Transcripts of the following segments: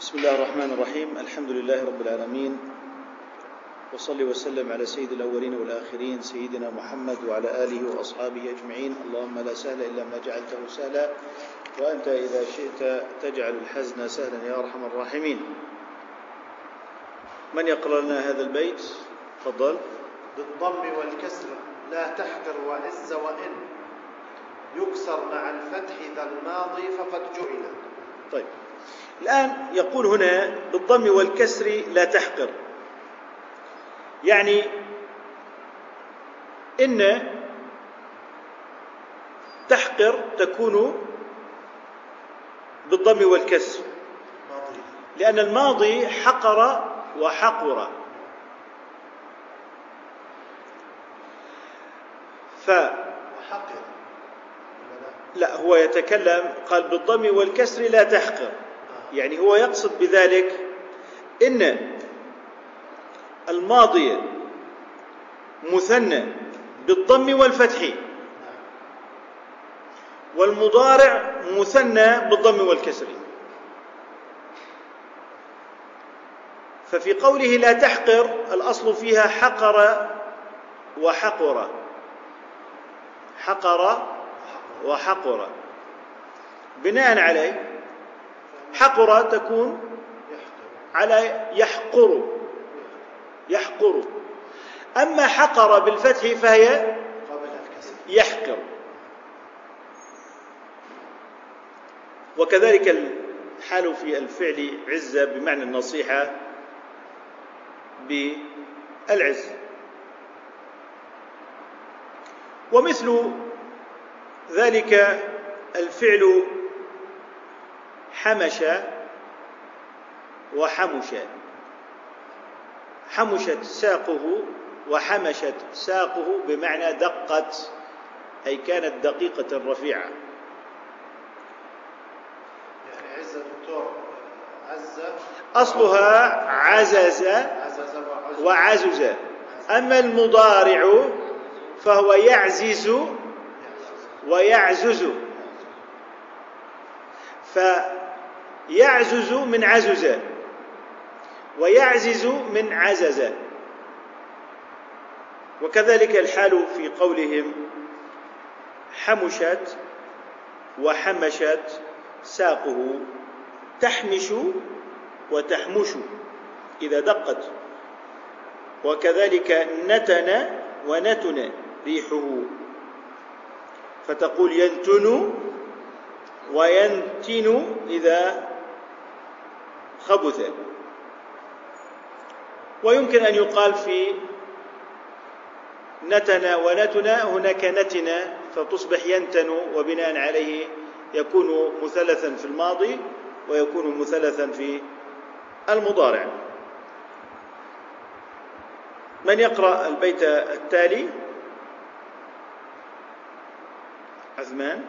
بسم الله الرحمن الرحيم الحمد لله رب العالمين وصل وسلم على سيد الأولين والآخرين سيدنا محمد وعلى آله وأصحابه أجمعين اللهم لا سهل إلا ما جعلته سهلا وأنت إذا شئت تجعل الحزن سهلا يا أرحم الراحمين من يقرأ لنا هذا البيت تفضل بالضم والكسر لا تحقر وعز وإن يكسر مع الفتح ذا الماضي فقد جعل طيب الآن يقول هنا بالضم والكسر لا تحقر. يعني إن تحقر تكون بالضم والكسر. لأن الماضي حقر وحقر. ف؟ لا هو يتكلم قال بالضم والكسر لا تحقر. يعني هو يقصد بذلك إن الماضي مثنى بالضم والفتح والمضارع مثنى بالضم والكسر. ففي قوله لا تحقر الأصل فيها حقر وحقر. حقر وحقر. بناء عليه حقر تكون على يحقر. يحقر. أما حقر بالفتح فهي يحقر. وكذلك الحال في الفعل عزة بمعنى النصيحة بالعز. ومثل ذلك الفعل حمش وحمش. حمشت ساقه وحمشت ساقه بمعنى دقت أي كانت دقيقة رفيعة. يعني عزة دكتور عزة أصلها عزز عزز وعزز. وعزز أما المضارع فهو يعزز ويعزز. فيعزز من عزز. ويعزز من عزز. وكذلك الحال في قولهم حمشت وحمشت ساقه. تحمش وتحمش إذا دقت. وكذلك نتن ونتن ريحه. فتقول ينتن وينتن إذا خبث. ويمكن أن يقال في نتن ونتن هناك نتن فتصبح ينتن وبناء عليه يكون مثلثا في الماضي ويكون مثلثا في المضارع. من يقرأ البيت التالي؟ عثمان.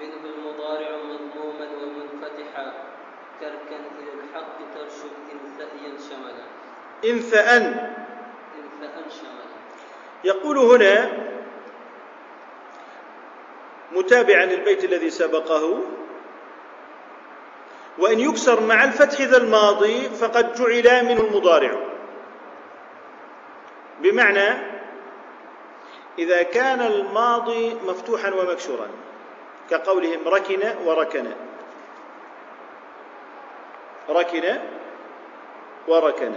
منه المضارع مضموما ومنفتحا. تركا إلى الحق ترشد إن ثأيا شملا. إن ثأن إن ثأن شملا. يقول هنا متابعا للبيت الذي سبقه وإن يكسر مع الفتح ذا الماضي فقد جعل منه المضارع. بمعنى إذا كان الماضي مفتوحا ومكسورا كقولهم ركن وركن. ركن وركن.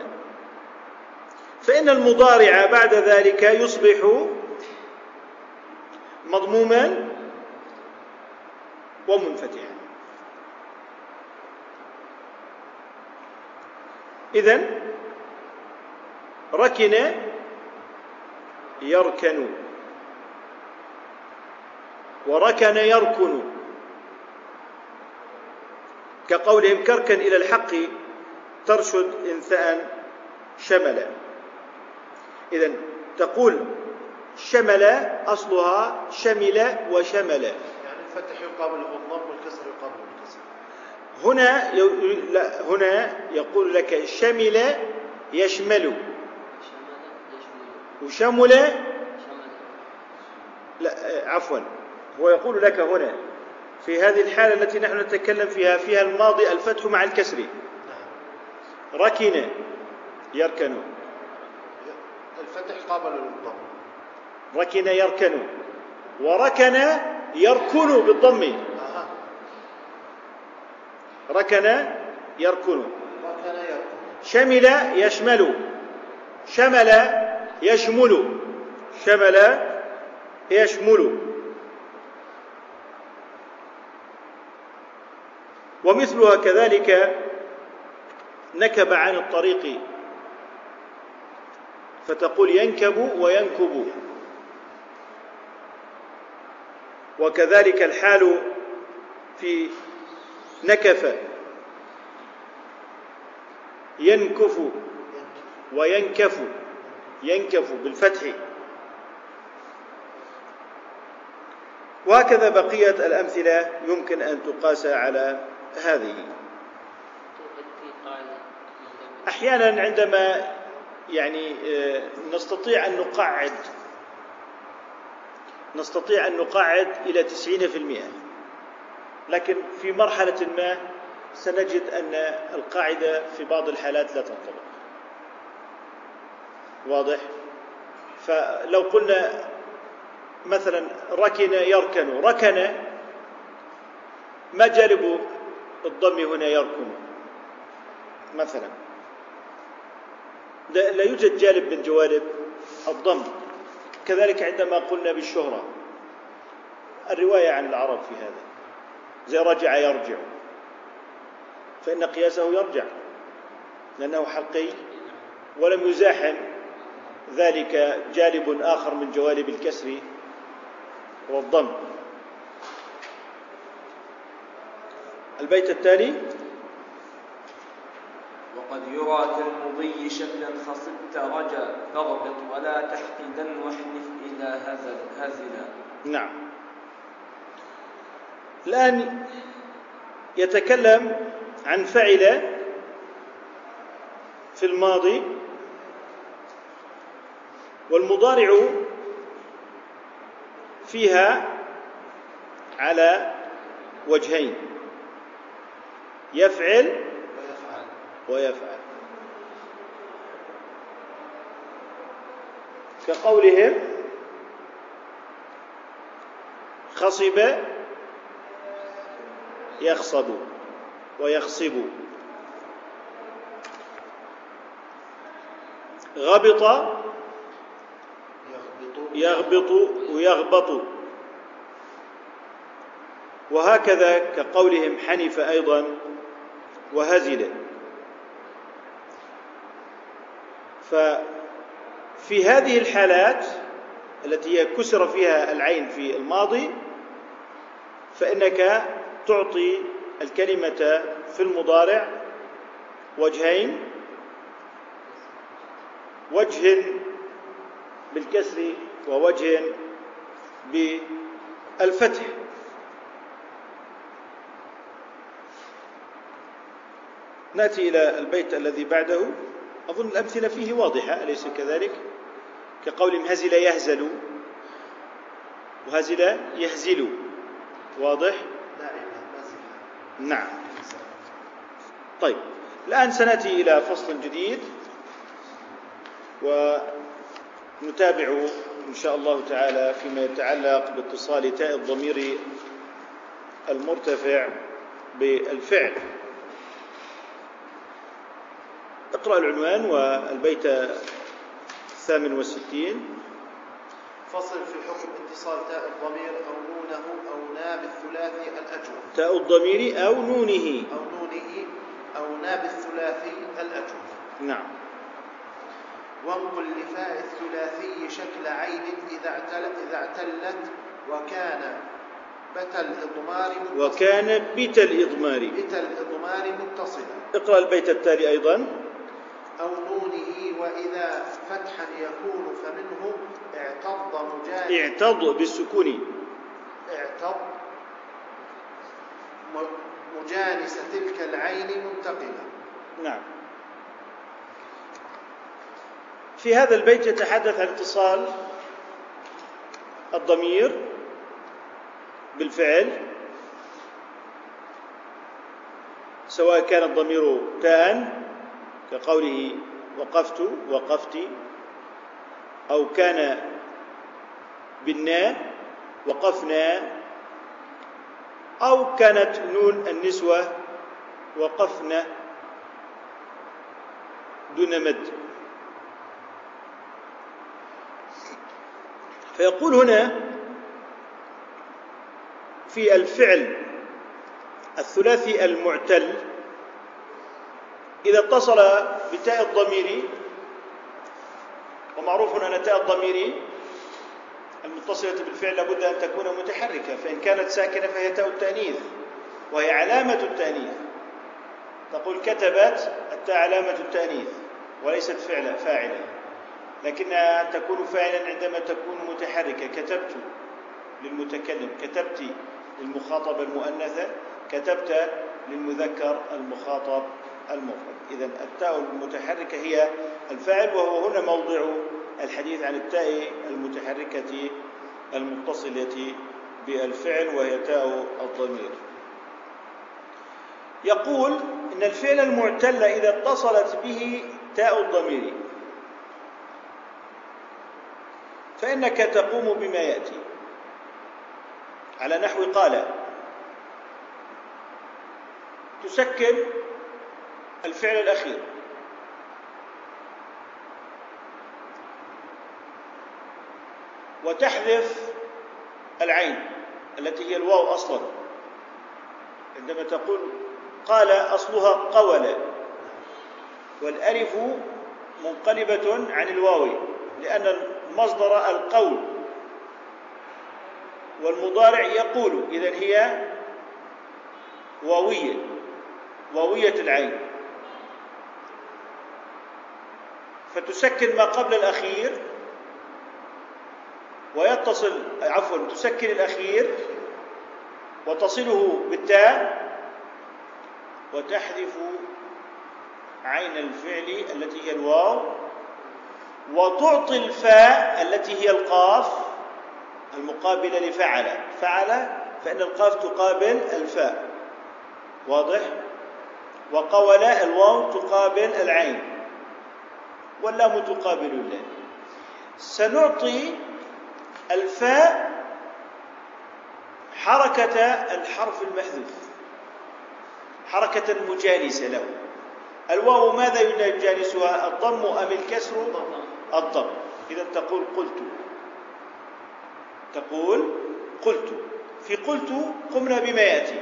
فإن المضارع بعد ذلك يصبح مضموما ومنفتحا. إذن ركن يركن. وركن يركن. كقولهم كركن إلى الحق ترشد إنثاء شملا إذا تقول شمل أصلها شمل وشمل. يعني الفتح يقابله الضم والكسر يقابله الكسر. هنا هنا يقول لك شمل يشمل شمل يشمل. وشمل؟ شمل. لا عفوا. هو يقول لك هنا في هذه الحالة التي نحن نتكلم فيها فيها الماضي الفتح مع الكسر. ركن يركن. الفتح قابل للضم ركن يركن. وركن يركن بالضم. ركن يركن. شمل يشمل. شمل يشمل. شمل يشمل. ومثلها كذلك نكب عن الطريق فتقول ينكب وينكب. وكذلك الحال في نكف ينكف وينكف ينكف بالفتح. وهكذا بقية الأمثلة يمكن أن تقاس على هذه. أحيانا عندما يعني آه، نستطيع أن نقعد نستطيع أن نقعد إلى تسعين في المئة. لكن في مرحلة ما سنجد أن القاعدة في بعض الحالات لا تنطبق. واضح؟ فلو قلنا مثلا ركن يركن ركن ما جانب الضم هنا يركن. مثلا. لا يوجد جانب من جوانب الضم. كذلك عندما قلنا بالشهرة. الرواية عن العرب في هذا. زي رجع يرجع. فإن قياسه يرجع. لأنه حلقي ولم يزاحم ذلك جانب آخر من جوانب الكسر والضم. البيت التالي. وقد يرى كالمضي شكلا خصبت رجا فاضبط ولا تحقدا واحنف إلى هزل هزلا نعم. الآن يتكلم عن فعل في الماضي والمضارع فيها على وجهين. يفعل ويفعل. ويفعل كقولهم خصب يخصب ويخصب. غبط يغبط يغبط ويغبط. وهكذا كقولهم حنف أيضا وهزل ففي هذه الحالات التي هي كسر فيها العين في الماضي فإنك تعطي الكلمة في المضارع وجهين وجه بالكسر ووجه بالفتح. نأتي إلى البيت الذي بعده. أظن الأمثلة فيه واضحة أليس كذلك؟ كقول هزل يهزل. وهزل يهزل. واضح؟ نعم. طيب الآن سنأتي إلى فصل جديد. ونتابع إن شاء الله تعالى فيما يتعلق باتصال تاء الضمير المرتفع بالفعل. اقرأ العنوان والبيت الثامن والستين. فصل في حكم اتصال تاء الضمير أو نونه أو ناب الثلاثي الأجوف. تاء الضمير أو نونه. أو نونه أو ناب الثلاثي الأجوف. نعم. وانقل لفاء الثلاثي شكل عين إذا اعتلت إذا اعتلت وكان بت الإضمار متصلا. وكان بت الإضمار. بت الإضمار متصلا. اقرأ البيت التالي أيضا. أو نونه وإذا فتحا يكون فمنه اعتض مجانس اعتض بالسكون. اعتض مجانس تلك العين منتقلة. نعم. في هذا البيت يتحدث عن اتصال الضمير بالفعل سواء كان الضمير تاء كقوله وقفت وقفت أو كان بالناء وقفنا أو كانت نون النسوة وقفنا دون مد. فيقول هنا في الفعل الثلاثي المعتل إذا اتصل بتاء الضمير ومعروف أن تاء الضمير المتصلة بالفعل لابد أن تكون متحركة فإن كانت ساكنة فهي تاء التأنيث وهي علامة التأنيث. تقول كتبت التاء علامة التأنيث وليست فعلا فاعلة لكنها تكون فاعلا عندما تكون متحركة. كتبت للمتكلم كتبت للمخاطب المؤنثة كتبت للمذكر المخاطب المفرد. إذا التاء المتحركة هي الفاعل وهو هنا موضع الحديث عن التاء المتحركة المتصلة بالفعل وهي تاء الضمير. يقول إن الفعل المعتل إذا اتصلت به تاء الضمير فإنك تقوم بما يأتي. على نحو قال تسكن الفعل الأخير. وتحذف العين التي هي الواو أصلا. عندما تقول قال أصلها قول. والألف منقلبة عن الواو لأن المصدر القول والمضارع يقول إذا هي واوية واوية العين. فتسكن ما قبل الأخير ويتصل عفوا تسكن الأخير وتصله بالتاء وتحذف عين الفعل التي هي الواو وتعطي الفاء التي هي القاف المقابلة لفعل. فعل فإن القاف تقابل الفاء واضح؟ وقول الواو تقابل العين. واللام تقابل اللام سنعطي الفاء حركة الحرف المحذوف حركة مجانسة له. الواو ماذا يجانسها الضم أم الكسر؟ الضم. إذا تقول قلت. تقول قلت. في قلت قمنا بما يأتي.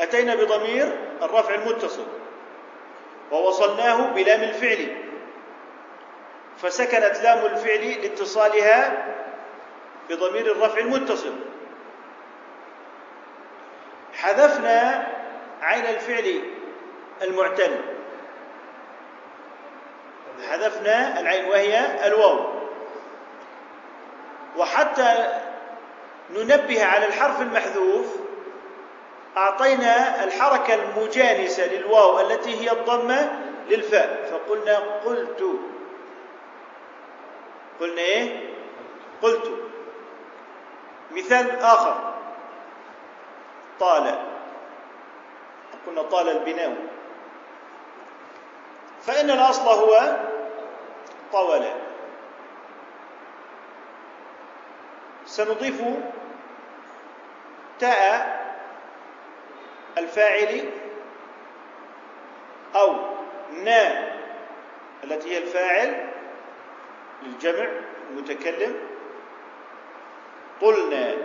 أتينا بضمير الرفع المتصل. ووصلناه بلام الفعل. فسكنت لام الفعل لاتصالها بضمير الرفع المتصل. حذفنا عين الفعل المعتل. حذفنا العين وهي الواو. وحتى ننبه على الحرف المحذوف أعطينا الحركة المجانسة للواو التي هي الضمة للفاء. فقلنا قلت قلنا إيه؟ قلت. مثال آخر. طال. قلنا طال البناء. فإن الأصل هو طول سنضيف تاء الفاعل أو نا التي هي الفاعل للجمع المتكلم طلنا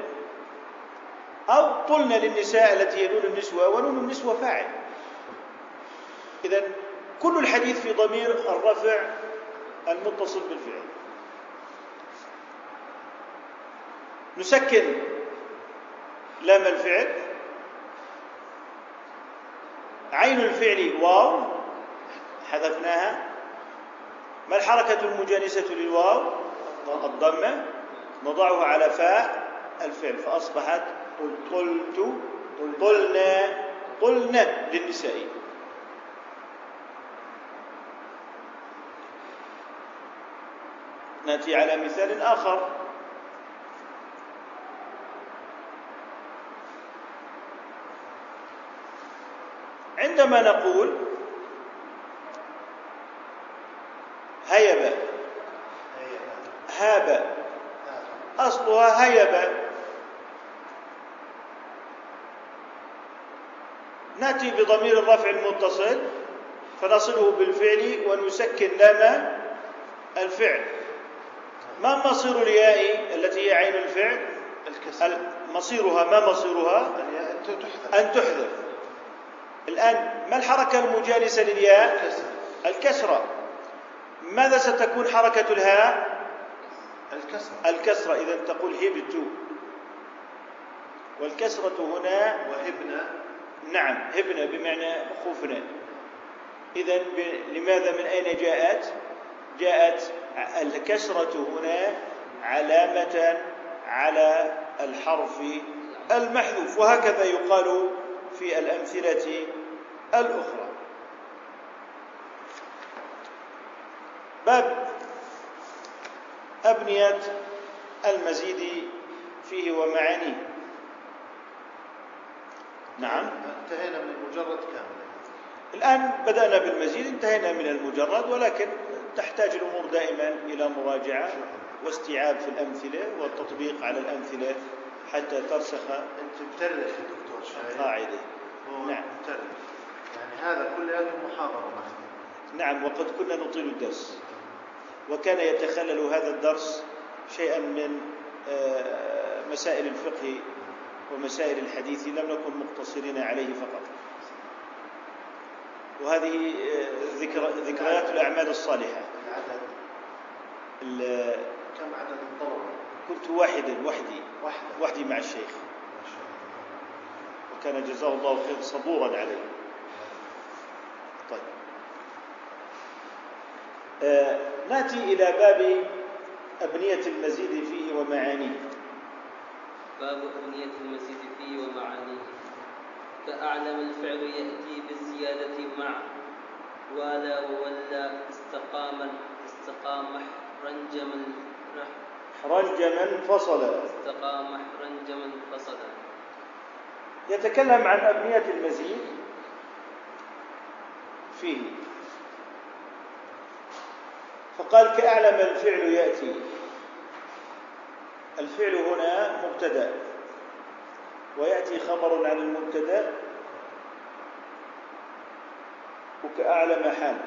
أو طلنا للنساء التي هي نون النسوة ونون النسوة فاعل. إذا كل الحديث في ضمير الرفع المتصل بالفعل. نسكن. لام الفعل؟ عين الفعل واو. حذفناها. ما الحركة المجانسة للواو؟ الضمة. نضعها على فاء. الفعل. فأصبحت قلت قلنا قلنا للنساء. نأتي على مثال آخر. عندما نقول هيب هي هاب هذا أصلها هيب نأتي بضمير الرفع المتصل فنصله بالفعل ونسكن لام الفعل. ما مصير الياء التي هي عين الفعل؟ مصيرها ما مصيرها؟ أن تحذف. الآن ما الحركة المجانسة للياء؟ الكسر. الكسرة. ماذا ستكون حركة الهاء؟ الكسر الكسرة. إذا تقول هبت والكسرة هنا وهبنا. نعم هبنا بمعنى خفنا إذا لماذا من أين جاءت؟ جاءت الكسرة هنا علامة على الحرف المحذوف وهكذا يقال في الأمثلة الأخرى. باب أبنية المزيد فيه ومعانيه. نعم. انتهينا من المجرد كاملا الآن بدأنا بالمزيد انتهينا من المجرد ولكن تحتاج الأمور دائما إلى مراجعة واستيعاب في الأمثلة والتطبيق على الأمثلة حتى ترسخ أنت بترخ يا دكتور هو نعم. بترخ يعني هذا كله محاضرة. نعم وقد كنا نطيل الدرس. وكان يتخلل هذا الدرس شيئا من آه، مسائل الفقه ومسائل الحديث لم نكن مقتصرين عليه فقط. وهذه آه، ذكر ذكريات الأعمال الصالحة. كم عدد؟ الطلبة؟ كنت واحدا وحدي. وحدي مع الشيخ. وكان جزاه الله خير صبورا عليه. طيب. آه ناتي إلى باب أبنية المزيد فيه ومعانيه. باب أبنية المزيد فيه ومعانيه. كأعلم الفعل يأتي بالزيادة مع ولا وولى استقام استقام رنجم رنجما فصلا. استقام رنجما فصلا. يتكلم عن أبنية المزيد فيه. فقال كأعلم الفعل يأتي. الفعل هنا مبتدأ. ويأتي خبر عن المبتدأ. وكأعلم حال.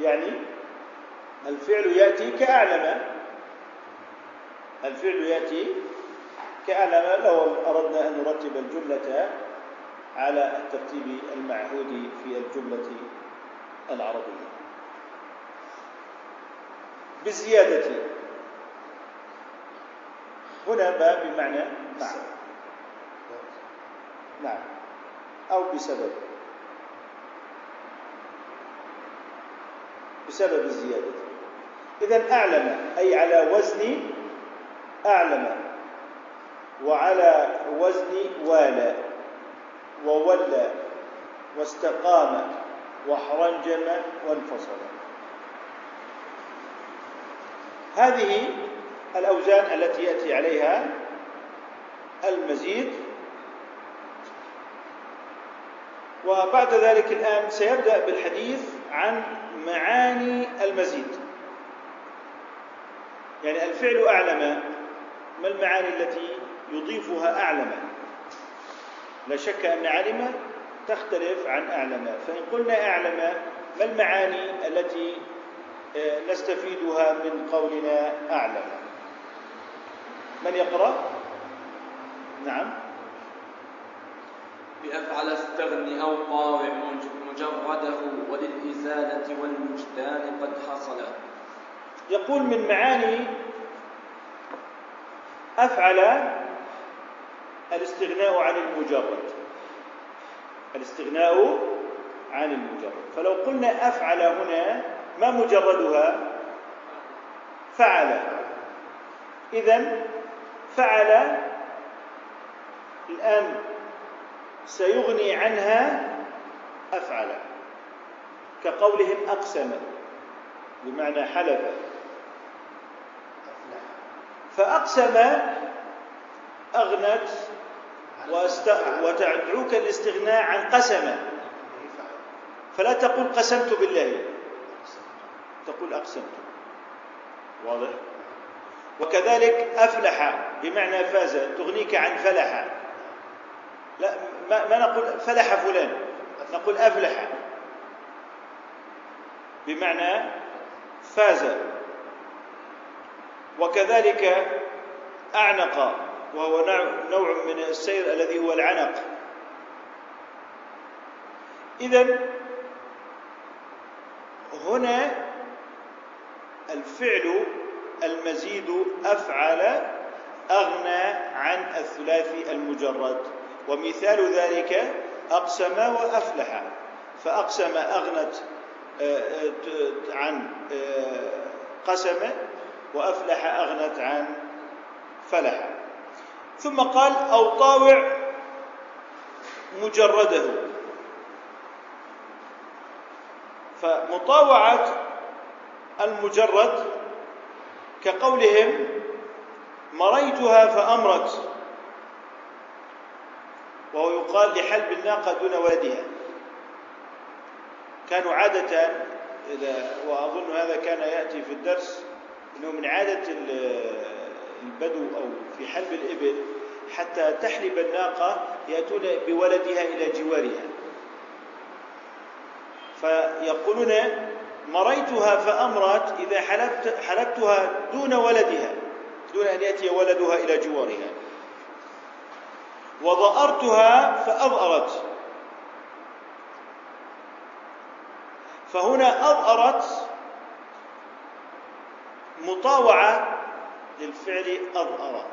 يعني الفعل يأتي كأعلم. الفعل يأتي كأعلم. لو أردنا أن نرتب الجملة على الترتيب المعهود في الجملة العربية. بالزيادة هنا باب بمعنى مع نعم. أو بسبب. بسبب الزيادة. إذا أعلم أي على وزن أعلم. وعلى وزن والى. وولى واستقام وحرنجم وانفصل. هذه الأوزان التي يأتي عليها المزيد. وبعد ذلك الآن سيبدأ بالحديث عن معاني المزيد. يعني الفعل أعلم ما المعاني التي يضيفها أعلم؟ لا شك أن علم تختلف عن أعلم. فإن قلنا أعلم ما المعاني التي نستفيدها من قولنا أعلم. من يقرأ؟ نعم. بأفعل استغن أو مج- مجرده وللإزالة والوجدان قد حصل. يقول من معاني أفعل الاستغناء عن المجرد. الاستغناء عن المجرد. فلو قلنا أفعل هنا ما مجردها؟ فعل. إذا فعل الآن سيغني عنها أفعل كقولهم أقسم بمعنى حلف. فأقسم أغنت. وتدعوك الاستغناء عن قسمه فلا تقول قسمت بالله. تقول أقسمت. واضح؟ وكذلك أفلح بمعنى فاز تغنيك عن فلح. لا ما, ما نقول فلح فلان نقول أفلح. بمعنى فاز. وكذلك أعنق وهو نوع من السير الذي هو العنق. إذا هنا الفعل المزيد أفعل أغنى عن الثلاثي المجرد. ومثال ذلك أقسم وأفلح. فأقسم أغنت آه، آه، عن آه، قسم وأفلح أغنت عن فلح. ثم قال أو طاوع مجرده. فمطاوعة المجرد كقولهم مريتها فأمرت. وهو يقال لحلب الناقة دون ولدها كانوا عادة إذا وأظن هذا كان يأتي في الدرس أنه من عادة البدو أو في حلب الإبل حتى تحلب الناقة يأتون بولدها إلى جوارها. فيقولون مريتها فأمرت إذا حلبت حلبتها دون ولدها دون أن يأتي ولدها إلى جوارها. وضأرتها فأضأرت. فهنا أضأرت مطاوعة للفعل أضأر.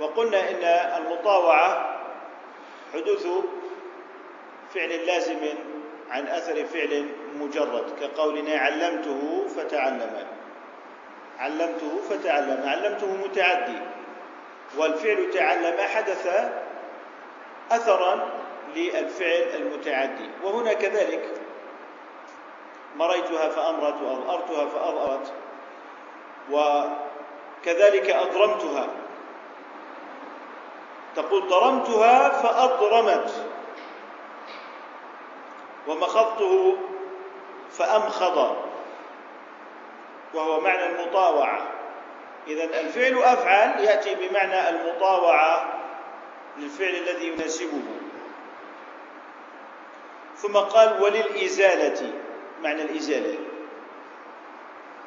وقلنا إن المطاوعة حدوث فعل لازم عن أثر فعل مجرد كقولنا علمته فتعلم. علمته فتعلم علمته متعدي. والفعل تعلم حدث أثرا للفعل المتعدي. وهنا كذلك مريتها فأمرت وأضأرتها فأضأرت وكذلك أضرمتها. تقول ضرمتها فأضرمت. ومخضته فأمخض وهو معنى المطاوعة. إذا الفعل أفعل يأتي بمعنى المطاوعة للفعل الذي يناسبه. ثم قال وللإزالة معنى الإزالة.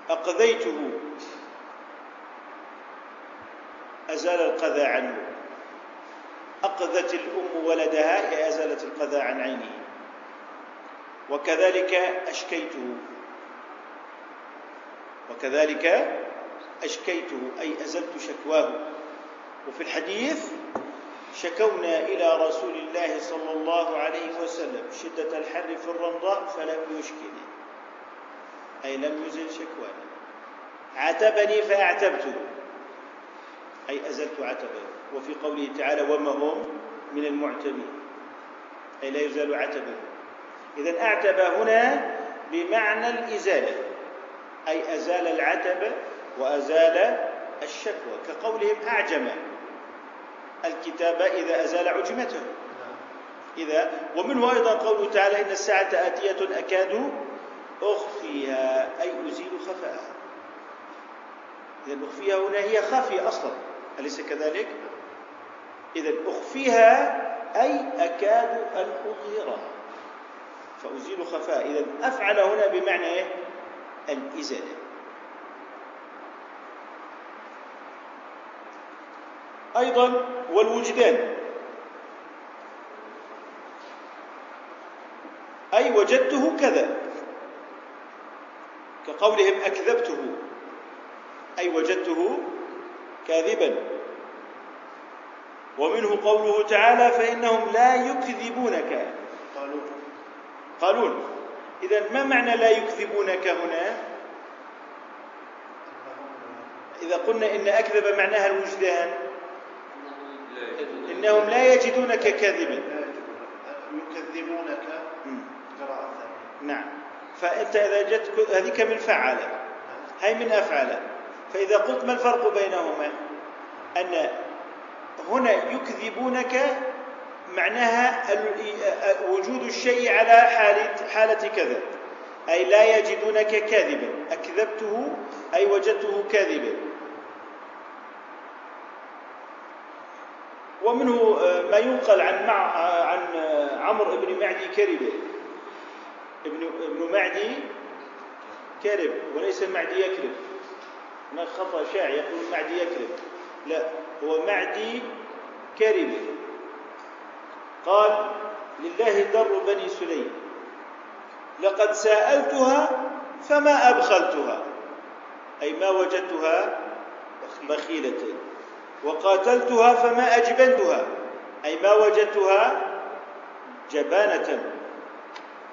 أقذيته. أزال القذى عنه. أقذت الأم ولدها أزالت القذى عن عينه. وكذلك أشكيته. وكذلك أشكيته أي أزلت شكواه. وفي الحديث شكونا إلى رسول الله صلى الله عليه وسلم. شدة الحر في الرمضاء فلم يشكني. أي لم يزل شكوانا عتبني فأعتبته. أي أزلت عتبه. وفي قوله تعالى وما هم من المعتبين. أي لا يزال عتبه. إذا أعتب هنا بمعنى الإزالة أي أزال العتب وأزال الشكوى كقولهم أعجم. الكتاب إذا أزال عجمته. إذا ومنه أيضا قوله تعالى إن الساعة آتية أكاد أخفيها أي أزيل خفاءها. إذا أخفيها هنا هي خافية أصلا أليس كذلك؟ إذا أخفيها أي أكاد أن أظهرها. فأزيل خفاء. إذا أفعل هنا بمعنى إيه؟ الإزالة. أيضا والوجدان. أي وجدته كذا. كقولهم أكذبته. أي وجدته كاذبا. ومنه قوله تعالى فإنهم لا يكذبونك. قالوا قالون إذا ما معنى لا يكذبونك هنا؟ إذا قلنا إن أكذب معناها الوجدان. إنهم لا يجدونك كاذبا يكذبونك قراءة نعم. فأنت إذا جدت هذيك من فعل هي من أفعل فإذا قلت ما الفرق بينهما؟ أن هنا يكذبونك معناها وجود الشيء على حالة, حالة كذا أي لا يجدونك كاذبا. أكذبته أي وجدته كاذبا. ومنه آه، ما ينقل عن مع عن عمرو بن معدي كربه ابن ابن معدي كرب وليس معدي يكرب هناك خطأ شائع يقول معدي يكرب لا هو معدي كرب قال لله در بني سليم. لقد سألتها فما أبخلتها أي ما وجدتها بخيلة وقاتلتها فما أجبنتها أي ما وجدتها جبانة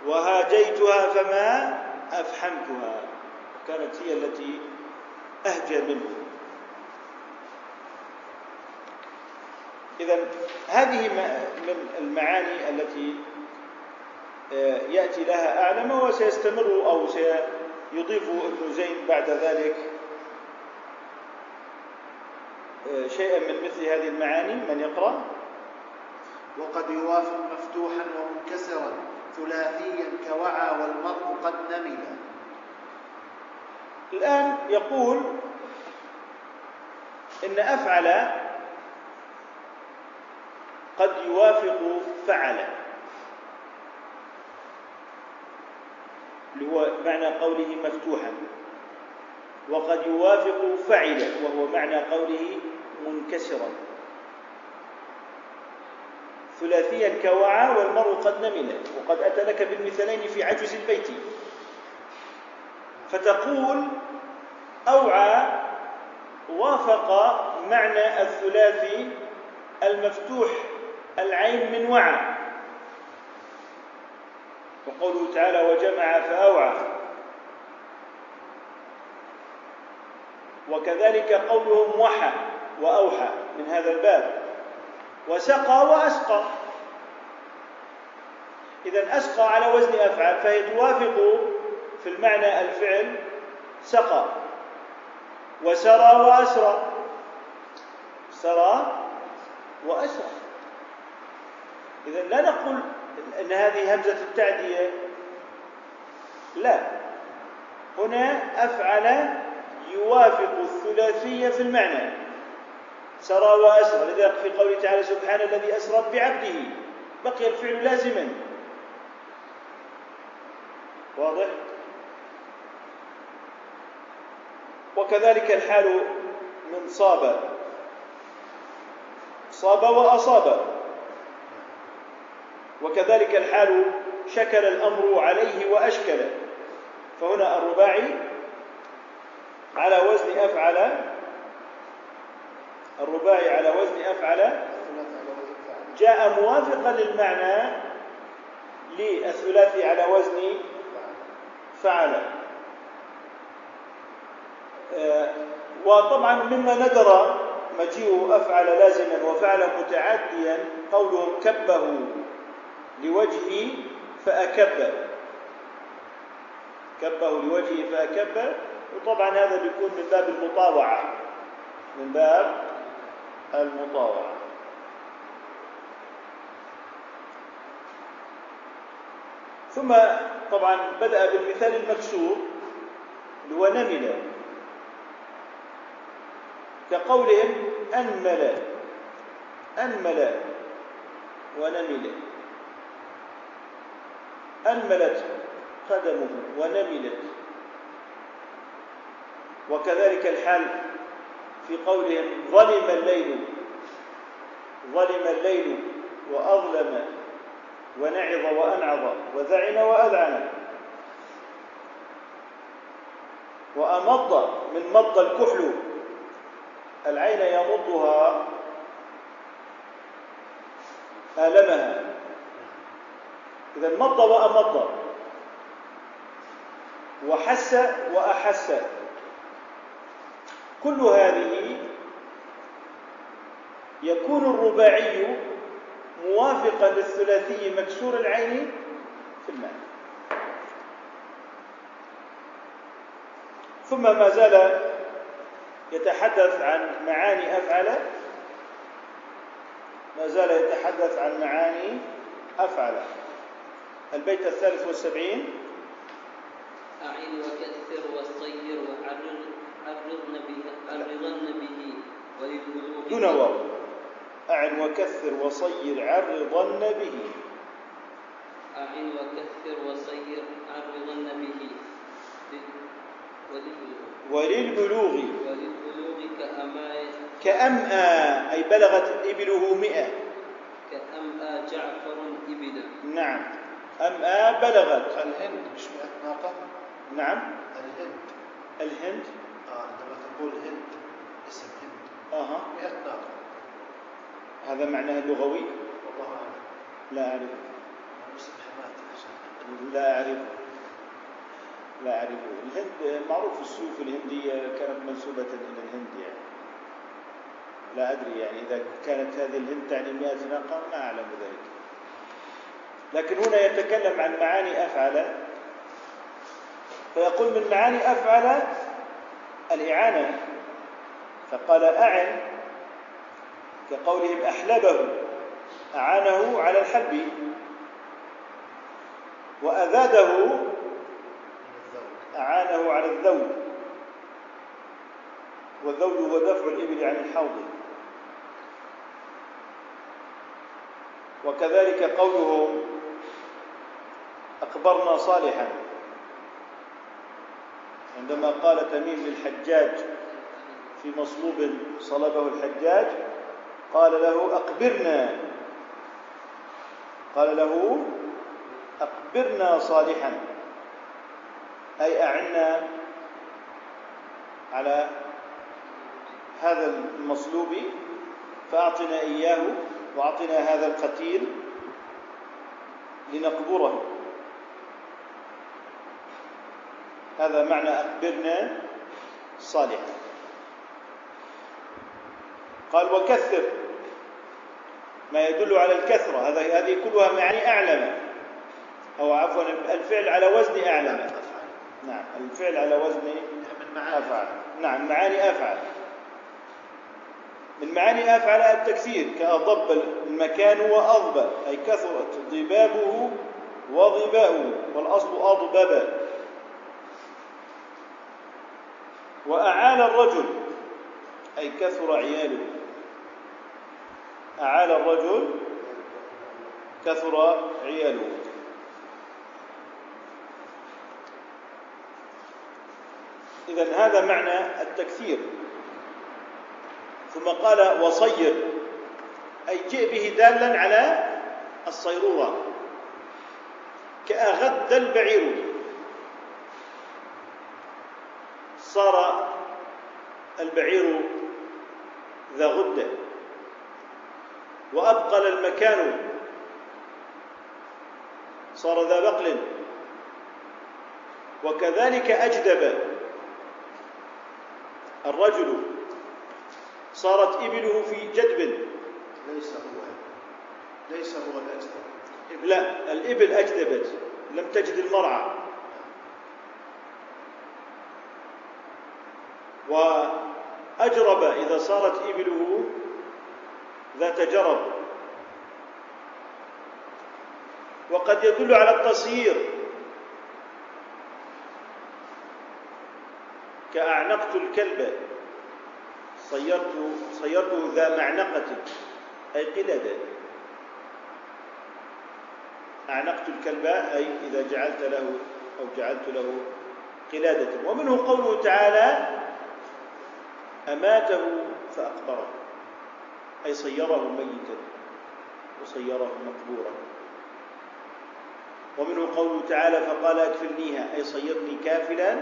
وهاجيتها فما أفحمتها كانت هي التي أهجى منه. إذا هذه من المعاني التي آه، يأتي لها أعلم وسيستمر أو سيضيف ابن زين بعد ذلك آه، شيئا من مثل هذه المعاني. من يقرأ؟ وقد يوافق مفتوحا ومنكسرا ثلاثيا كوعى والمرء قد نمل. الآن يقول إن أفعل قد يوافق فعل اللي هو معنى قوله مفتوحا. وقد يوافق فعل وهو معنى قوله منكسرا. ثلاثيا كوعى والمرء قد نمل وقد أتى لك بالمثلين في عجز البيت. فتقول أوعى وافق معنى الثلاثي المفتوح العين من وعى. وقوله تعالى وجمع فأوعى. وكذلك قولهم وحى وأوحى من هذا الباب. وسقى وأسقى. إذا أسقى على وزن أفعل فهي توافق في المعنى الفعل سقى. وسرى وأسرى. سرى وأسرى. إذا لا نقول أن هذه همزة التعدية. لا. هنا أفعل يوافق الثلاثية في المعنى. سرى وأسرى. لذلك في قوله تعالى سبحان الذي أسرى بعبده. بقي الفعل لازما. واضح؟ وكذلك الحال من صاب. صاب وأصاب. وكذلك الحال شكل الأمر عليه وأشكل. فهنا الرباعي على وزن أفعل الرباعي على وزن أفعل جاء موافقا للمعنى للثلاثي على وزن فعل. آه، وطبعا مما ندر مجيء أفعل لازما وفعل متعديا قولهم كبه لوجهه فأكب. كبه لوجهه فأكب. وطبعا هذا بيكون من باب المطاوعة. من باب المطاوعة. ثم طبعا بدأ بالمثال المكسور اللي هو نمل. كقولهم أنمل. أنمل. ونمل. أنملت قدمه ونملت. وكذلك الحال في قولهم ظلم الليل ظلم الليل وأظلم ونعظ وأنعظ وذعن وأذعن. وأمض من مض الكحل العين يمضها آلمها. إذا مض وأمض وحس وأحس. كل هذه يكون الرباعي موافقا للثلاثي مكسور العين في المعنى ثم ما زال يتحدث عن معاني أفعل ما زال يتحدث عن معاني أفعل. البيت الثالث والسبعين. أعن وكثر وصير وعرض عرضن به عرضن به وللبلوغ دون واو. أعن وكثر وصير عرضن به. أعن وكثر وصير عرضن به. لل- وللبلوغ. وللبلوغ وللبلوغ كأما كأمأى أي بلغت إبله مئة. كأمأى جعفر إبلا نعم. أمأى بلغت الهند مش 100 ناقة نعم. الهند. الهند. آه عندما تقول هند اسم هند أها. 100 ناقة هذا معناه اللغوي والله أعلم. لا أعرف اسم حماد لا أعرفه. لا أعرفه. الهند معروف السيوف الهندية كانت منسوبة إلى الهند يعني. لا أدري يعني إذا كانت هذه الهند تعني مئة ناقة ما أعلم ذلك. لكن هنا يتكلم عن معاني أفعل. فيقول من معاني أفعل الإعانة. فقال أعن كقولهم أحلبه أعانه على الحلب. وأذاده أعانه على الذود والذود هو دفع الإبل عن الحوض. وكذلك قوله أخبرنا صالحا. عندما قال تميم للحجاج في مصلوب صلبه الحجاج قال له أخبرنا قال له أخبرنا صالحا. أي أعنا على هذا المصلوب فأعطنا إياه وأعطنا هذا القتيل لنقبره. هذا معنى أخبرنا صالحا قال وكثر ما يدل على الكثرة هذا هذه كلها معاني أعلم. أو عفوا الفعل على وزن أعلم. نعم الفعل على وزن من معاني. أفعل. نعم معاني أفعل. من معاني أفعل التكثير كأضب المكان وأضب أي كثرت ضبابه وضباؤه والأصل أضبب. وأعال الرجل أي كثر عياله. أعال الرجل كثر عياله. إذا هذا معنى التكثير. ثم قال وصير أي جئ به دالا على الصيرورة كأغد البعير. صار البعير ذا غدة. وأبقل المكان. صار ذا بقل. وكذلك أجدب. الرجل صارت إبله في جدب. ليس هو. ليس هو الأجدب. لا الإبل أجدبت. لم تجد المرعى. وأجرب إذا صارت إبله ذات جرب. وقد يدل على التصيير. كأعنقت الكلب. صيرت صيرته ذا معنقة أي قلادة أعنقت الكلب أي إذا جعلت له أو جعلت له قلادة. ومنه قوله تعالى أماته فأقبره أي صيره ميتا وصيره مقبورا. ومنه قوله تعالى فقال أكفلنيها أي صيرني كافلا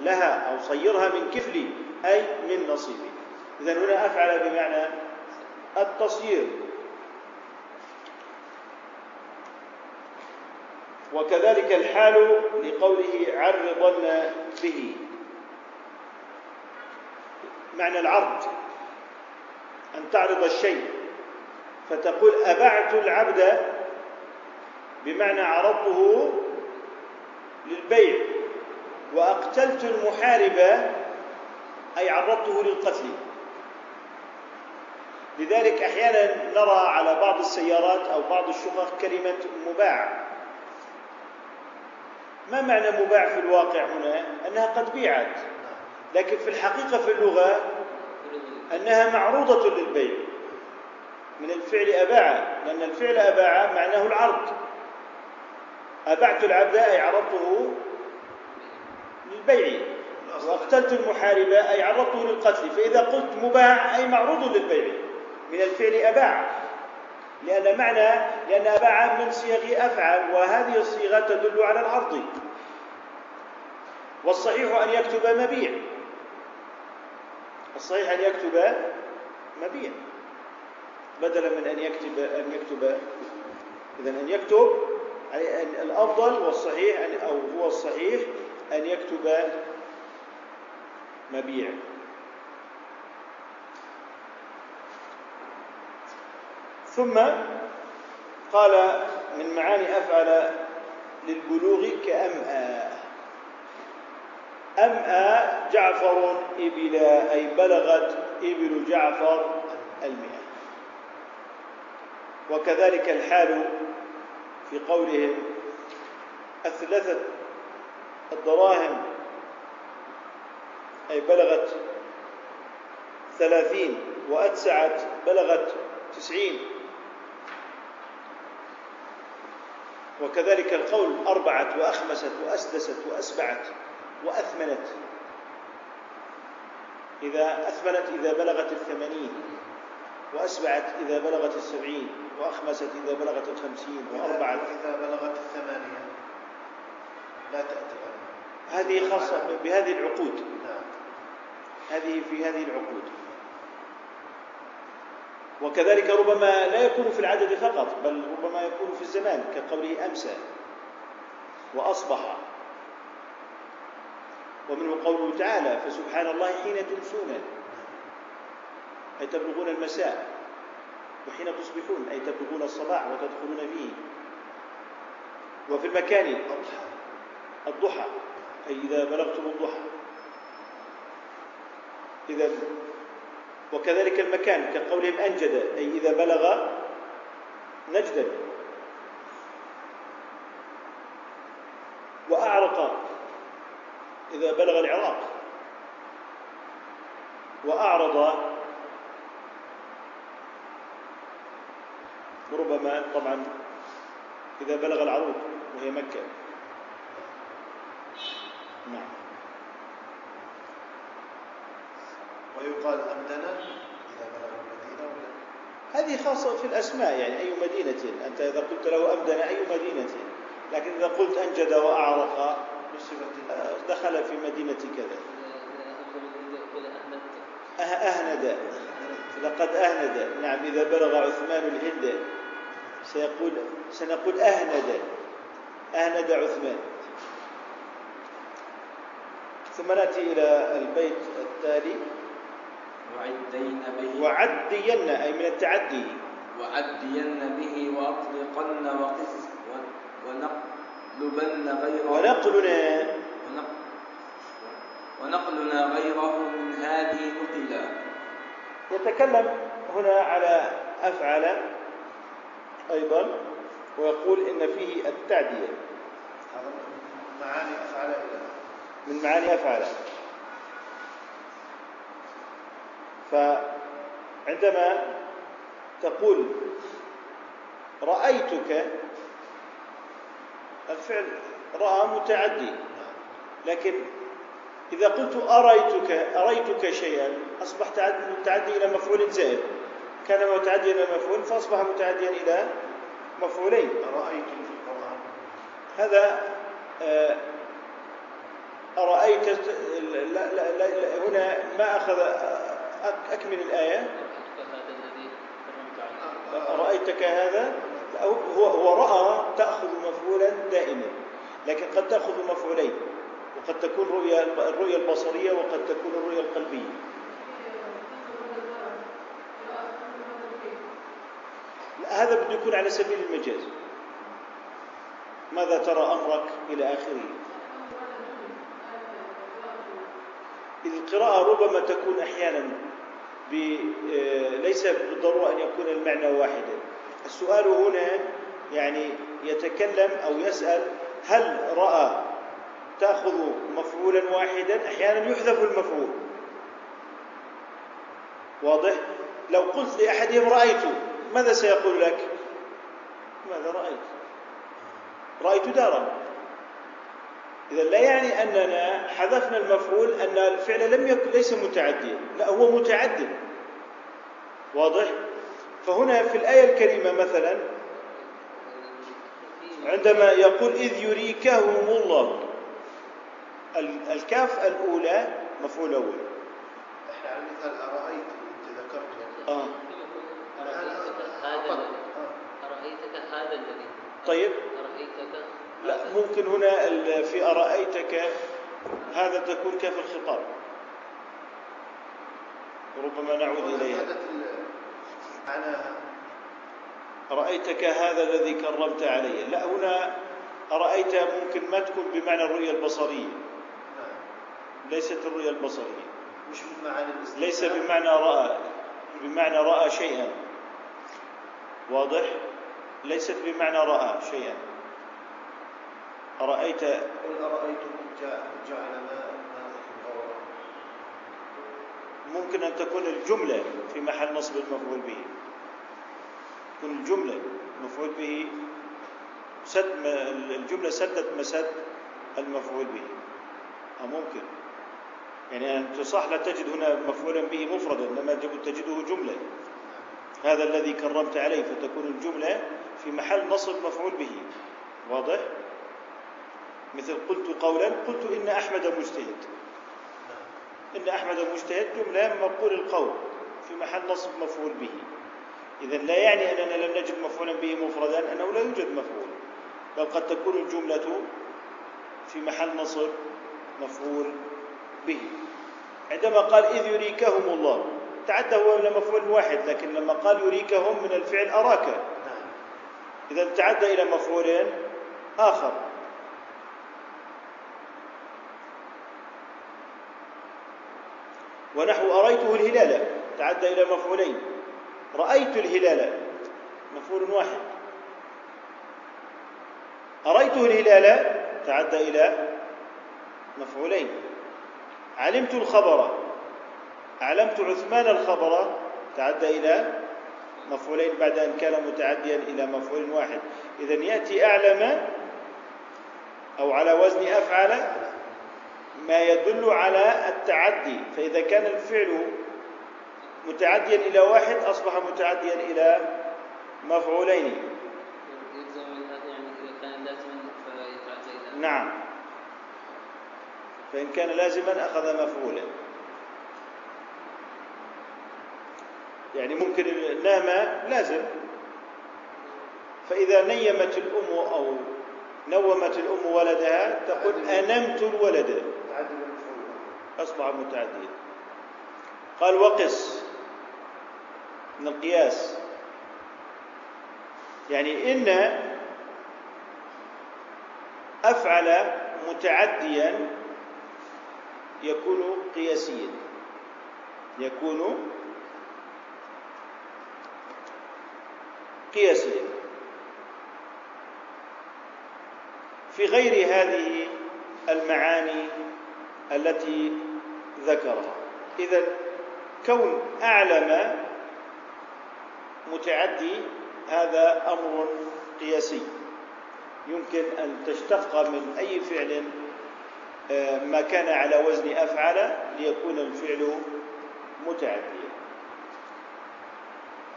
لها أو صيرها من كفلي أي من نصيبي. إذا هنا أفعل بمعنى التصيير وكذلك الحال لقوله عرضن به. معنى العرض أن تعرض الشيء. فتقول أبعت العبد بمعنى عرضته للبيع وأقتلت المحارب أي عرضته للقتل. لذلك أحيانا نرى على بعض السيارات أو بعض الشقق كلمة مباع. ما معنى مباع في الواقع هنا؟ أنها قد بيعت. لكن في الحقيقة في اللغة أنها معروضة للبيع. من الفعل أباع لأن الفعل أباع معناه العرض. أبعت العبد أي عرضته للبيع. وأقتلت المحارب أي عرضته للقتل. فإذا قلت مباع أي معروض للبيع. من الفعل أباع. لأن معنى لأن أباع من صيغ أفعل وهذه الصيغة تدل على العرض. والصحيح أن يكتب مبيع. الصحيح أن يكتب مبيع بدلا من أن يكتب أن يكتب إذا أن يكتب الأفضل والصحيح أو هو الصحيح أن يكتب مبيع ثم قال من معاني أفعل للبلوغ كأمأى أمأى جعفر إبلا أي بلغت إبل جعفر المئة. وكذلك الحال في قولهم أثلثت الدراهم أي بلغت ثلاثين وأتسعت بلغت تسعين. وكذلك القول أربعت وأخمست وأسدست وأسبعت. وأثمنت. إذا أثمنت إذا بلغت الثمانين وأسبعت إذا بلغت السبعين وأخمست إذا بلغت الخمسين وأربعت إذا بلغت الثمانية لا تأتي هذه خاصة بهذه العقود. نعم. هذه في هذه العقود. وكذلك ربما لا يكون في العدد فقط بل ربما يكون في الزمان كقوله أمسى. وأصبح. ومنه قوله تعالى فسبحان الله حين تمسون أي تبلغون المساء وحين تصبحون أي تبلغون الصباح وتدخلون فيه. وفي المكان الضحى أي إذا بلغتم الضحى. إذا وكذلك المكان كقولهم أنجد أي إذا بلغ نجدا وأعرق إذا بلغ العراق وأعرض ربما طبعا إذا بلغ العروض وهي مكة. نعم. ويقال أمدنا إذا بلغ المدينة ولا هذه خاصة في الأسماء يعني أي مدينة. أنت إذا قلت له أمدن أي مدينة؟ لكن إذا قلت أنجد وأعرق دخل في مدينة كذا. أه- أهند. لقد أهند. نعم إذا بلغ عثمان الهند سيقول سنقول أهند. أهند عثمان. ثم نأتي إلى البيت التالي. وعدين به. وعدين أي من التعدي. وعدين به وأطلقن وقس و- ونقلبن غيره. ونقلنا. ونق- ونقلنا غيره من هذه نقلا يتكلم هنا على أفعل أيضا ويقول إن فيه التعدية هذا معاني أفعال إلى من معاني أفعل فعندما تقول رأيتك الفعل رأى متعدي. لكن إذا قلت أريتك أريتك شيئا أصبح تعد- متعدي إلى مفعول زائد. كان متعديا إلى مفعول فأصبح متعديا إلى مفعولين. رأيت في القرآن. هذا آه، أرأيت لا لا لا لا هنا ما أخذ أك- أكمل الآية. أرأيتك هذا؟ لا، هو هو رأى تأخذ مفعولا دائما لكن قد تأخذ مفعولين وقد تكون رؤيا الرؤيا البصرية وقد تكون الرؤيا القلبية. هذا بده يكون على سبيل المجاز. ماذا ترى أمرك إلى آخره؟ القراءة ربما تكون أحيانا آه، ليس بالضرورة أن يكون المعنى واحدا. السؤال هنا يعني يتكلم أو يسأل هل رأى تأخذ مفعولا واحدا؟ أحيانا يحذف المفعول. واضح؟ لو قلت لأحدهم رأيت ماذا سيقول لك؟ ماذا رأيت؟ رأيت دارا. إذا لا يعني أننا حذفنا المفعول أن الفعل لم يكن ليس متعديا لا هو متعد واضح؟ فهنا في الآية الكريمة مثلا عندما يقول إذ يريكهم الله ال- الكاف الأولى مفعول أول. إحنا على مثال أرأيت أنت ذكرته آه. أرأيتك هذا الذي أرأيتك هذا الذي؟ طيب. أرأيتك لا. ممكن هنا ال- في أرأيتك هذا تكون كاف الخطاب. ربما نعود إليها. معناها رأيتك هذا الذي كرمت علي. لا هنا أرأيت ممكن ما تكون بمعنى الرؤية البصرية. ليست الرؤية البصرية. مش الاستثناء ليس بمعنى رأى بمعنى رأى شيئا. واضح؟ ليست بمعنى رأى شيئا. أرأيت قل أرأيتكم جعل جعل ماء ماءكم غورا ممكن أن تكون الجملة في محل نصب المفعول به. تكون الجملة مفعول به سد الجملة سدت مسد المفعول به. أو ممكن. يعني أنت صح لا تجد هنا مفعولا به مفردا إنما تجد- تجده جملة. هذا الذي كرمت عليه فتكون الجملة في محل نصب مفعول به. واضح؟ مثل قلت قولا قلت إن أحمد مجتهد. إن أحمد مجتهد جملة مقول القول في محل نصب مفعول به. إذا لا يعني أننا لم نجد مفعولا به مفردا أنه لا يوجد مفعول. بل قد تكون الجملة في محل نصب مفعول به. عندما قال إذ يريكهم الله تعدى هو إلى مفعول واحد لكن لما قال يريكهم من الفعل أراك. نعم. إذا تعدى إلى مفعول آخر. ونحو أريته الهلال. تعدى إلى مفعولين. رأيت الهلال. مفعول واحد. أريته الهلال. تعدى إلى مفعولين. علمت الخبر. أعلمت عثمان الخبر. تعدى إلى مفعولين بعد أن كان متعديا إلى مفعول واحد. إذا يأتي أعلم أو على وزن أفعل ما يدل على التعدي فإذا كان الفعل متعديا إلى واحد أصبح متعديا إلى مفعولين. نعم. فإن كان لازما أخذ مفعولا. يعني ممكن نام لازم. فإذا نيمت الأم أو نومت الأم ولدها تقول أنمت الولد. أصبح متعديا قال وقس من القياس. يعني إن أفعل متعديا يكون قياسيا. يكون قياسيا. في غير هذه المعاني التي ذكرها. إذا كون أعلم متعدي هذا أمر قياسي. يمكن أن تشتق من أي فعل آه، ما كان على وزن أفعل ليكون الفعل متعديا.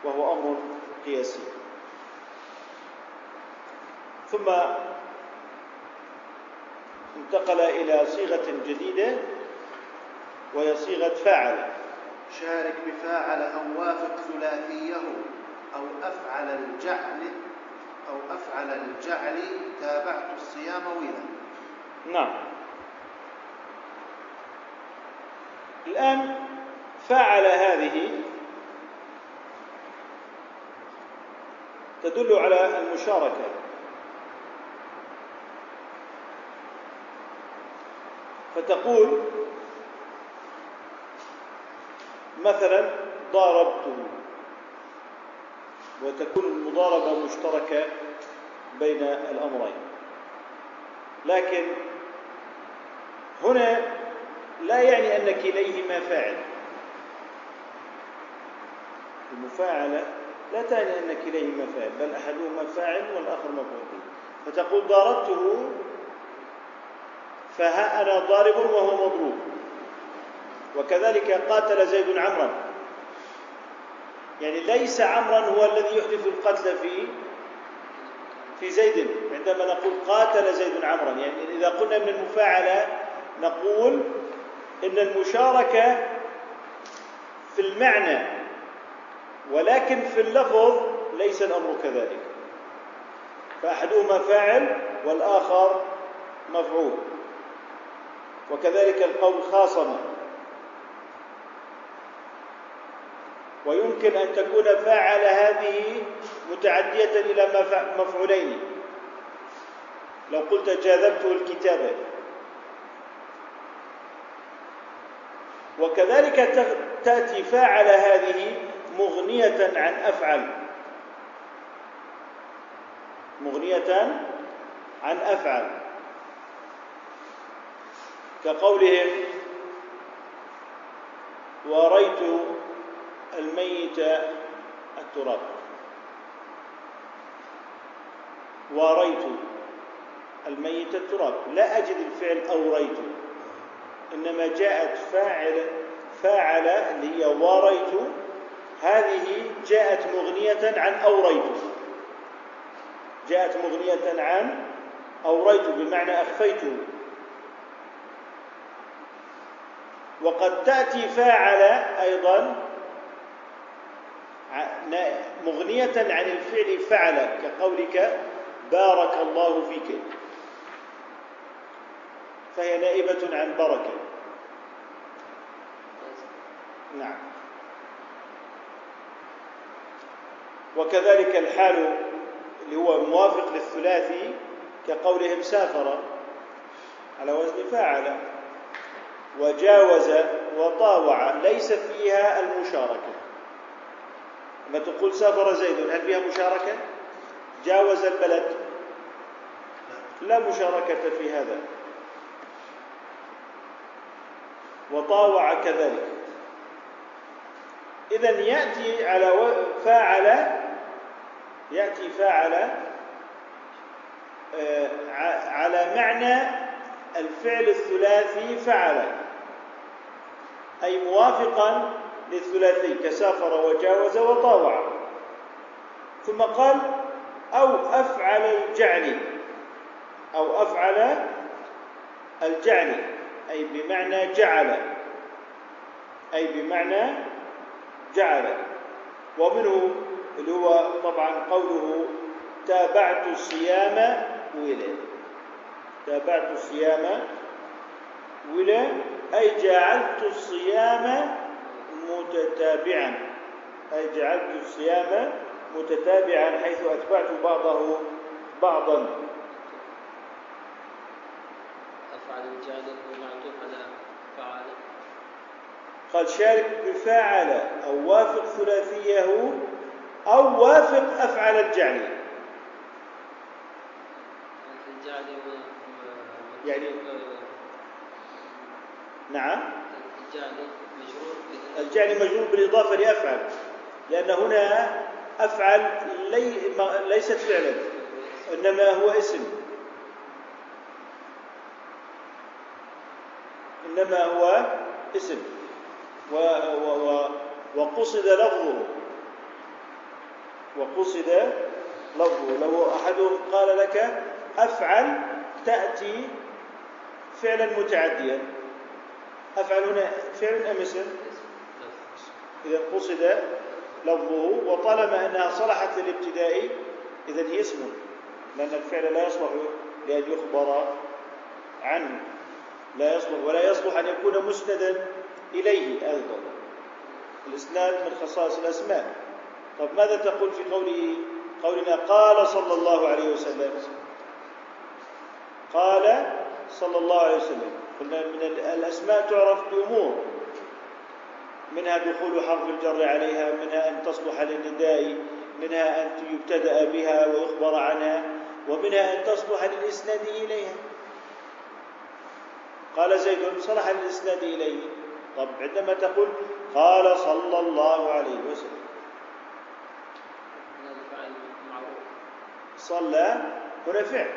وهو أمر قياسي. ثم انتقل إلى صيغة جديدة وهي صيغة فاعل. شارك بفاعل أو وافق ثلاثيه أو أفعل الجعل أو أفعل الجعل تابعت الصيام ولا نعم. الآن فاعل هذه تدل على المشاركة. فتقول مثلا ضاربته وتكون المضاربة مشتركة بين الأمرين. لكن هنا لا يعني أن كليهما فاعل. المفاعلة لا تعني أن كليهما فاعل بل أحدهما فاعل والآخر مفعول فتقول ضربته فها أنا ضارب وهو مضروب. وكذلك قاتل زيد عمرا يعني ليس عمرا هو الذي يحدث القتل في في زيد. عندما نقول قاتل زيد عمرا يعني إذا قلنا من المفاعلة نقول إن المشاركة في المعنى ولكن في اللفظ ليس الأمر كذلك. فأحدهما فاعل والآخر مفعول. وكذلك القول خاصم ويمكن أن تكون فاعل هذه متعدية إلى مفعولين. لو قلت جاذبته الكتابة وكذلك تأتي فاعل هذه مغنية عن أفعل. مغنية عن أفعل. كقولهم وريت الميت التراب. واريت الميت التراب. لا أجد الفعل أوريت. إنما جاءت فاعل فاعل اللي هي واريت هذه جاءت مغنية عن أوريت. جاءت مغنية عن أوريت بمعنى أخفيته. وقد تأتي فاعل أيضا مغنية عن الفعل فعل كقولك بارك الله فيك. فهي نائبة عن بركة. نعم. وكذلك الحال اللي هو موافق للثلاثي كقولهم سافر. على وزن فاعل. وجاوز وطاوع ليس فيها المشاركة. لما تقول سافر زيد هل فيها مشاركة؟ جاوز البلد. لا مشاركة في هذا. وطاوع كذلك. إذا يأتي على فاعل يأتي فاعل آه، على معنى الفعل الثلاثي فعل أي موافقا للثلاثي كسافر وجاوز وطاوع. ثم قال أو أفعل الجعل أو أفعل الجعل أي بمعنى جعل أي بمعنى جعل. ومنه اللي هو طبعا قوله تابعت الصيام ولا. تابعت الصيام ولا. أي جعلت الصيام متتابعا. أي جعلت الصيام متتابعا حيث أتبعت بعضه بعضا. أفعل الجعل معطوف على فعل. قال شارك بفاعل أو وافق ثلاثيه أو وافق أفعل الجعل. يعني نعم. الجعل مجرور بالإضافة. لأفعل لأن هنا أفعل لي ليست فعلا إنما هو اسم. إنما هو اسم. و و و وقصد لفظه. وقصد لفظه. لو أحدهم قال لك أفعل تأتي فعلا متعديا. أفعل هنا فعل أم اسم؟ إذا قصد لفظه وطالما أنها صلحت للابتداء إذا هي اسم لأن الفعل لا يصلح لأن يخبر عنه. لا يصلح ولا يصلح أن يكون مسندا إليه أيضا. الإسناد من خصائص الأسماء. طب ماذا تقول في قوله قولنا قال صلى الله عليه وسلم؟ قال صلى الله عليه وسلم. قلنا من الأسماء تعرف بأمور منها دخول حرف الجر عليها منها أن تصلح للنداء منها أن يبتدأ بها ويخبر عنها ومنها أن تصلح للإسناد إليها. قال زيد صلح للإسناد إليه طب عندما تقول قال صلى الله عليه وسلم. صلى هنا فعل.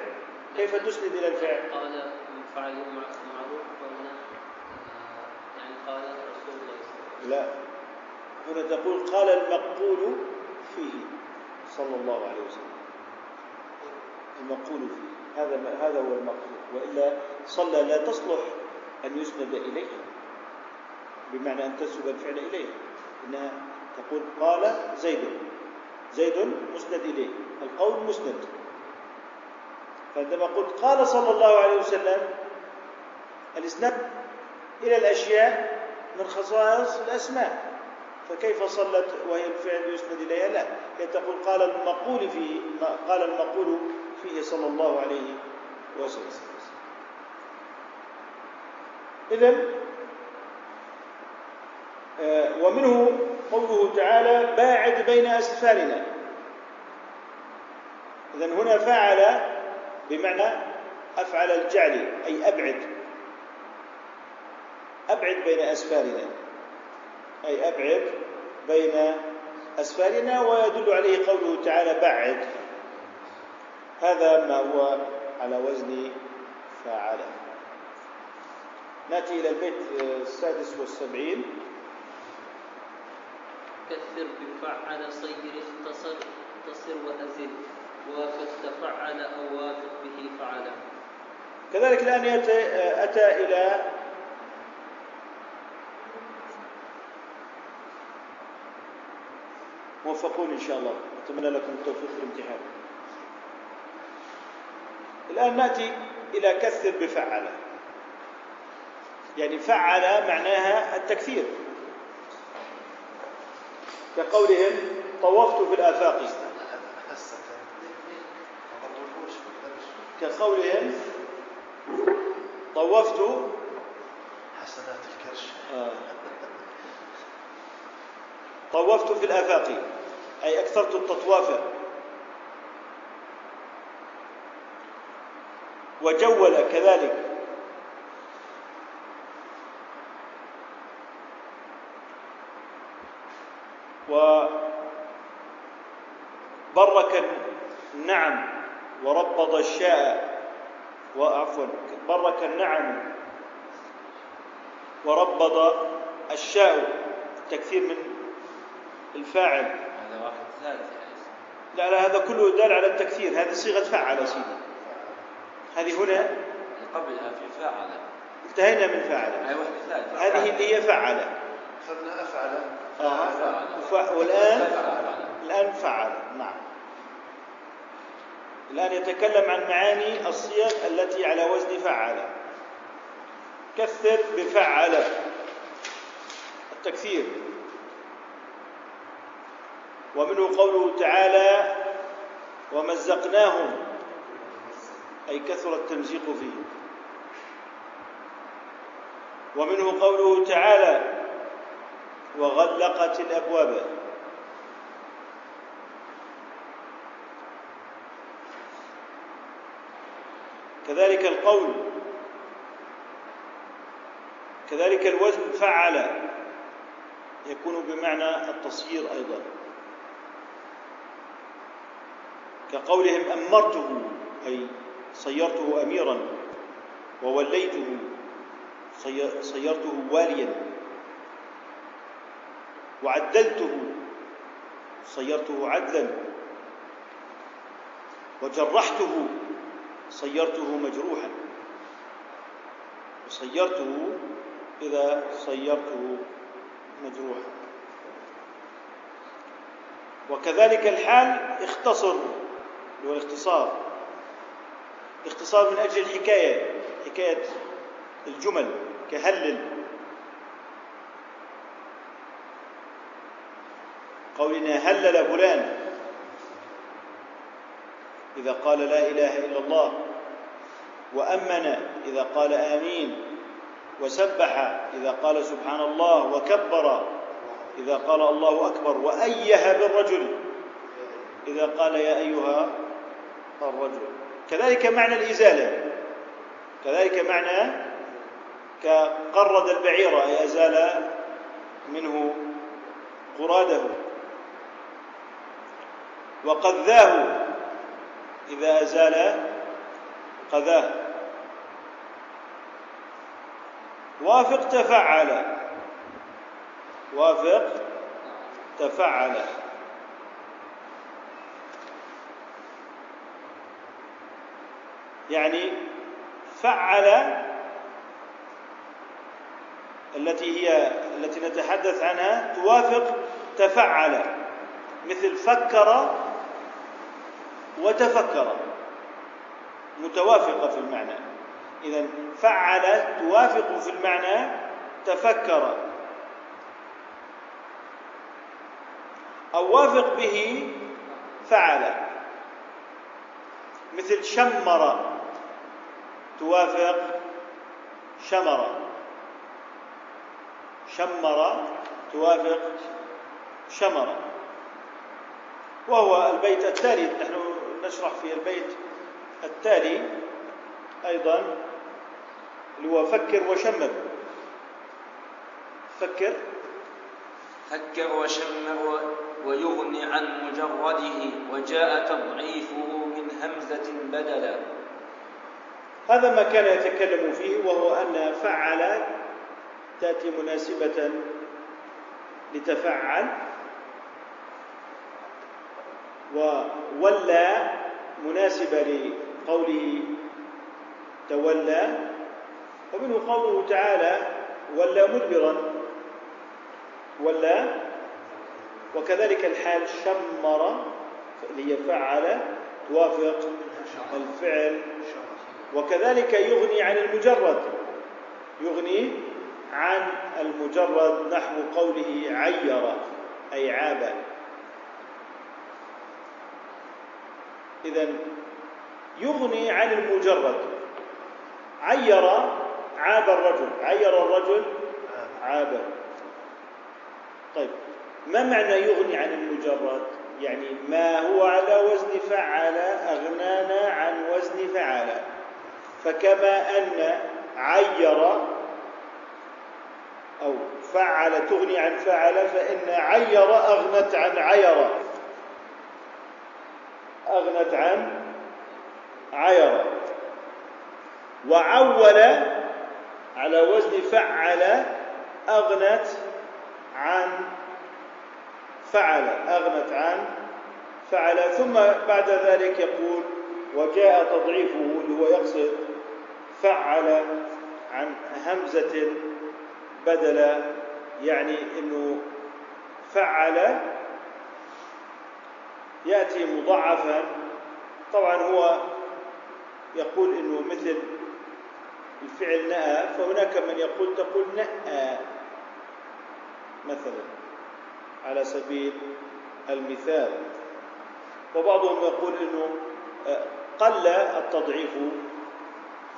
كيف تسند إلى الفعل؟ قال فعل مع- معروف وهنا آه، يعني قال رسول الله صلى الله عليه وسلم لا. هنا تقول قال المقول فيه صلى الله عليه وسلم. المقول فيه. هذا هذا هو المقصود. وإلا صلى لا تصلح أن يسند إليه. بمعنى أن تنسب الفعل إليه. إنها تقول قال زيد. زيد مسند إليه. القول مسند. فعندما قلت قال صلى الله عليه وسلم الإسناد إلى الأشياء من خصائص الأسماء. فكيف صلت وهي الفعل يسند إليها؟ لا. هي تقول قال المقول فيه قال المقول فيه صلى الله عليه وسلم. اذا آه، ومنه قوله تعالى باعد بين أسفارنا. اذا هنا فعل بمعنى أفعل الجعل أي أبعد. أبعد بين أسفارنا. أي أبعد بين أسفارنا ويدل عليه قوله تعالى بعد. هذا ما هو على وزن فاعل نأتي إلى البيت السادس والسبعين. كثر بفعل صير اختصر اختصر وأزل. وافق تفعل أو وافق به فعل. كذلك الآن أتى إلى موفقون إن شاء الله. أتمنى لكم التوفيق في الامتحان. الآن نأتي إلى كثر بفعل يعني فعل معناها التكثير كقولهم طوفت في الآفاق. كقولهم طوفت. حسنات الكرش. آه. طوفت في الآفاق. أي أكثرت التطواف. وجول كذلك. وبرك النعم وربض الشاء وعفوا برك النعم وربض الشاء تكثير من الفاعل. هذا واحد ثالث يعني. لا لا هذا كله دال على التكثير. هذه صيغة فعل يا سيدي هذه هنا قبلها في فاعل. انتهينا من فعل هاي واحد ثالث. هذه اللي هي فعل خلنا أفعل. آه. فعل. وف- والآن؟ فعل. الآن فعل نعم. الآن يتكلم عن معاني الصيغ التي على وزن فعل كثر بفعل التكثير. ومنه قوله تعالى ومزقناهم أي كثر التمزيق فيه ومنه قوله تعالى وغلقت الأبواب. كذلك القول كذلك الوزن فعل يكون بمعنى التصيير أيضا. كقولهم أمرته أي صيرته أميرا ووليته صي- صيرته واليا. وعدلته صيرته عدلا. وجرحته صيرته مجروحا. وصيرته إذا صيرته مجروحا. وكذلك الحال اختصر. هو الاختصار اختصار من أجل الحكاية حكاية الجمل كهلل. قولنا هلل فلان. إذا قال لا إله إلا الله وأمن إذا قال آمين وسبح إذا قال سبحان الله وكبر إذا قال الله أكبر وأيه بالرجل إذا قال يا أيها الرجل. كذلك معنى الإزالة. كذلك معنى كقرد البعير أي أزال منه قراده. وقذاه إذا أزال قذاه. وافق تفعل. وافق تفعل. يعني فعل التي هي التي نتحدث عنها توافق تفعل. مثل فكر وتفكر. متوافقة في المعنى. إذا فعل توافق في المعنى تفكر. أو وافق به فعل. مثل شمر. توافق شمر. شمر توافق شمر. وهو البيت التالي. نحن نشرح في البيت التالي أيضا اللي هو فكر وشمر. فكر. فكر وشمر ويغني عن مجرده وجاء تضعيفه من همزة بدلا. هذا ما كان يتكلم فيه وهو أن فعل تأتي مناسبة لتفعل وولى مناسبة لقوله تولى ومنه قوله تعالى ولى مدبرا ولى وكذلك الحال شمر اللي هي فعل توافق الفعل وكذلك يغني عن المجرد. يغني عن المجرد نحو قوله عير أي عاب. إذا يغني عن المجرد. عير عاب الرجل. عير الرجل عاب. طيب ما معنى يغني عن المجرد؟ يعني ما هو على وزن فعل أغنانا عن وزن فعل. فكما أن عير أو فعل تغني عن فعل فإن عير أغنت عن عير. أغنت عن عير. وعول على وزن فعل أغنت عن فعل أغنت عن فعل. ثم بعد ذلك يقول وجاء تضعيفه اللي هو يقصد فعل عن همزة بدل يعني إنه فعل يأتي مضاعفا. طبعا هو يقول إنه مثل الفعل نأى فهناك من يقول تقول نأى. مثلا على سبيل المثال وبعضهم يقول إنه قل التضعيف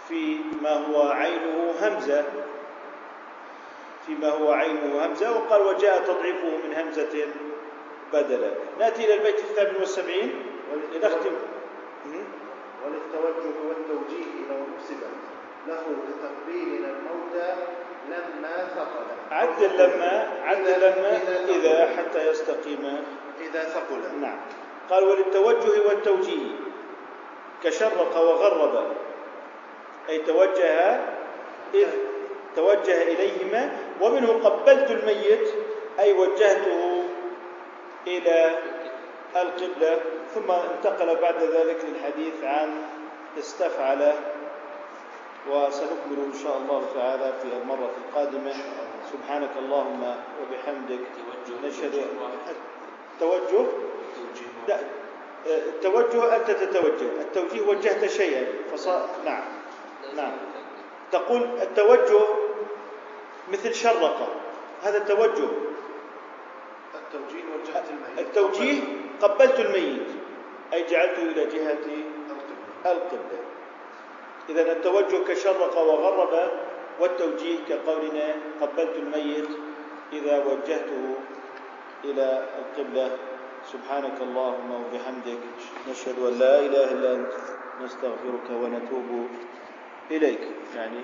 في ما هو عينه همزة. فيما هو عينه همزة وقال وجاء تضعيفه من همزة بدلا. نأتي إلى البيت الثامن والسبعين. لنختم وللتوجه والتوجيه لو نسبت له كتقبيلنا الموتى لما ثقل. عدل لما عدل لما إذا حتى يستقيم. إذا ثقل. نعم. قال وللتوجه والتوجيه. كشرق وغرب. أي توجه إذ توجه إليهما ومنه قبلت الميت أي وجهته إلى القبلة ثم انتقل بعد ذلك للحديث عن استفعل وسنكمل إن شاء الله تعالى في المرة القادمة. سبحانك اللهم وبحمدك نشهد التوجه لا التوجه أنت تتوجه التوجيه وجهت شيئا فصار نعم. نعم. تقول التوجه مثل شرق. هذا التوجه. التوجيه وجهة الميت. التوجيه قبلت الميت. أي جعلته إلى جهة القبلة. إذا التوجه كشرق وغرب والتوجيه كقولنا قبلت الميت إذا وجهته إلى القبلة. سبحانك اللهم وبحمدك. نشهد أن لا إله إلا أنت. نستغفرك ونتوب إليك. يعني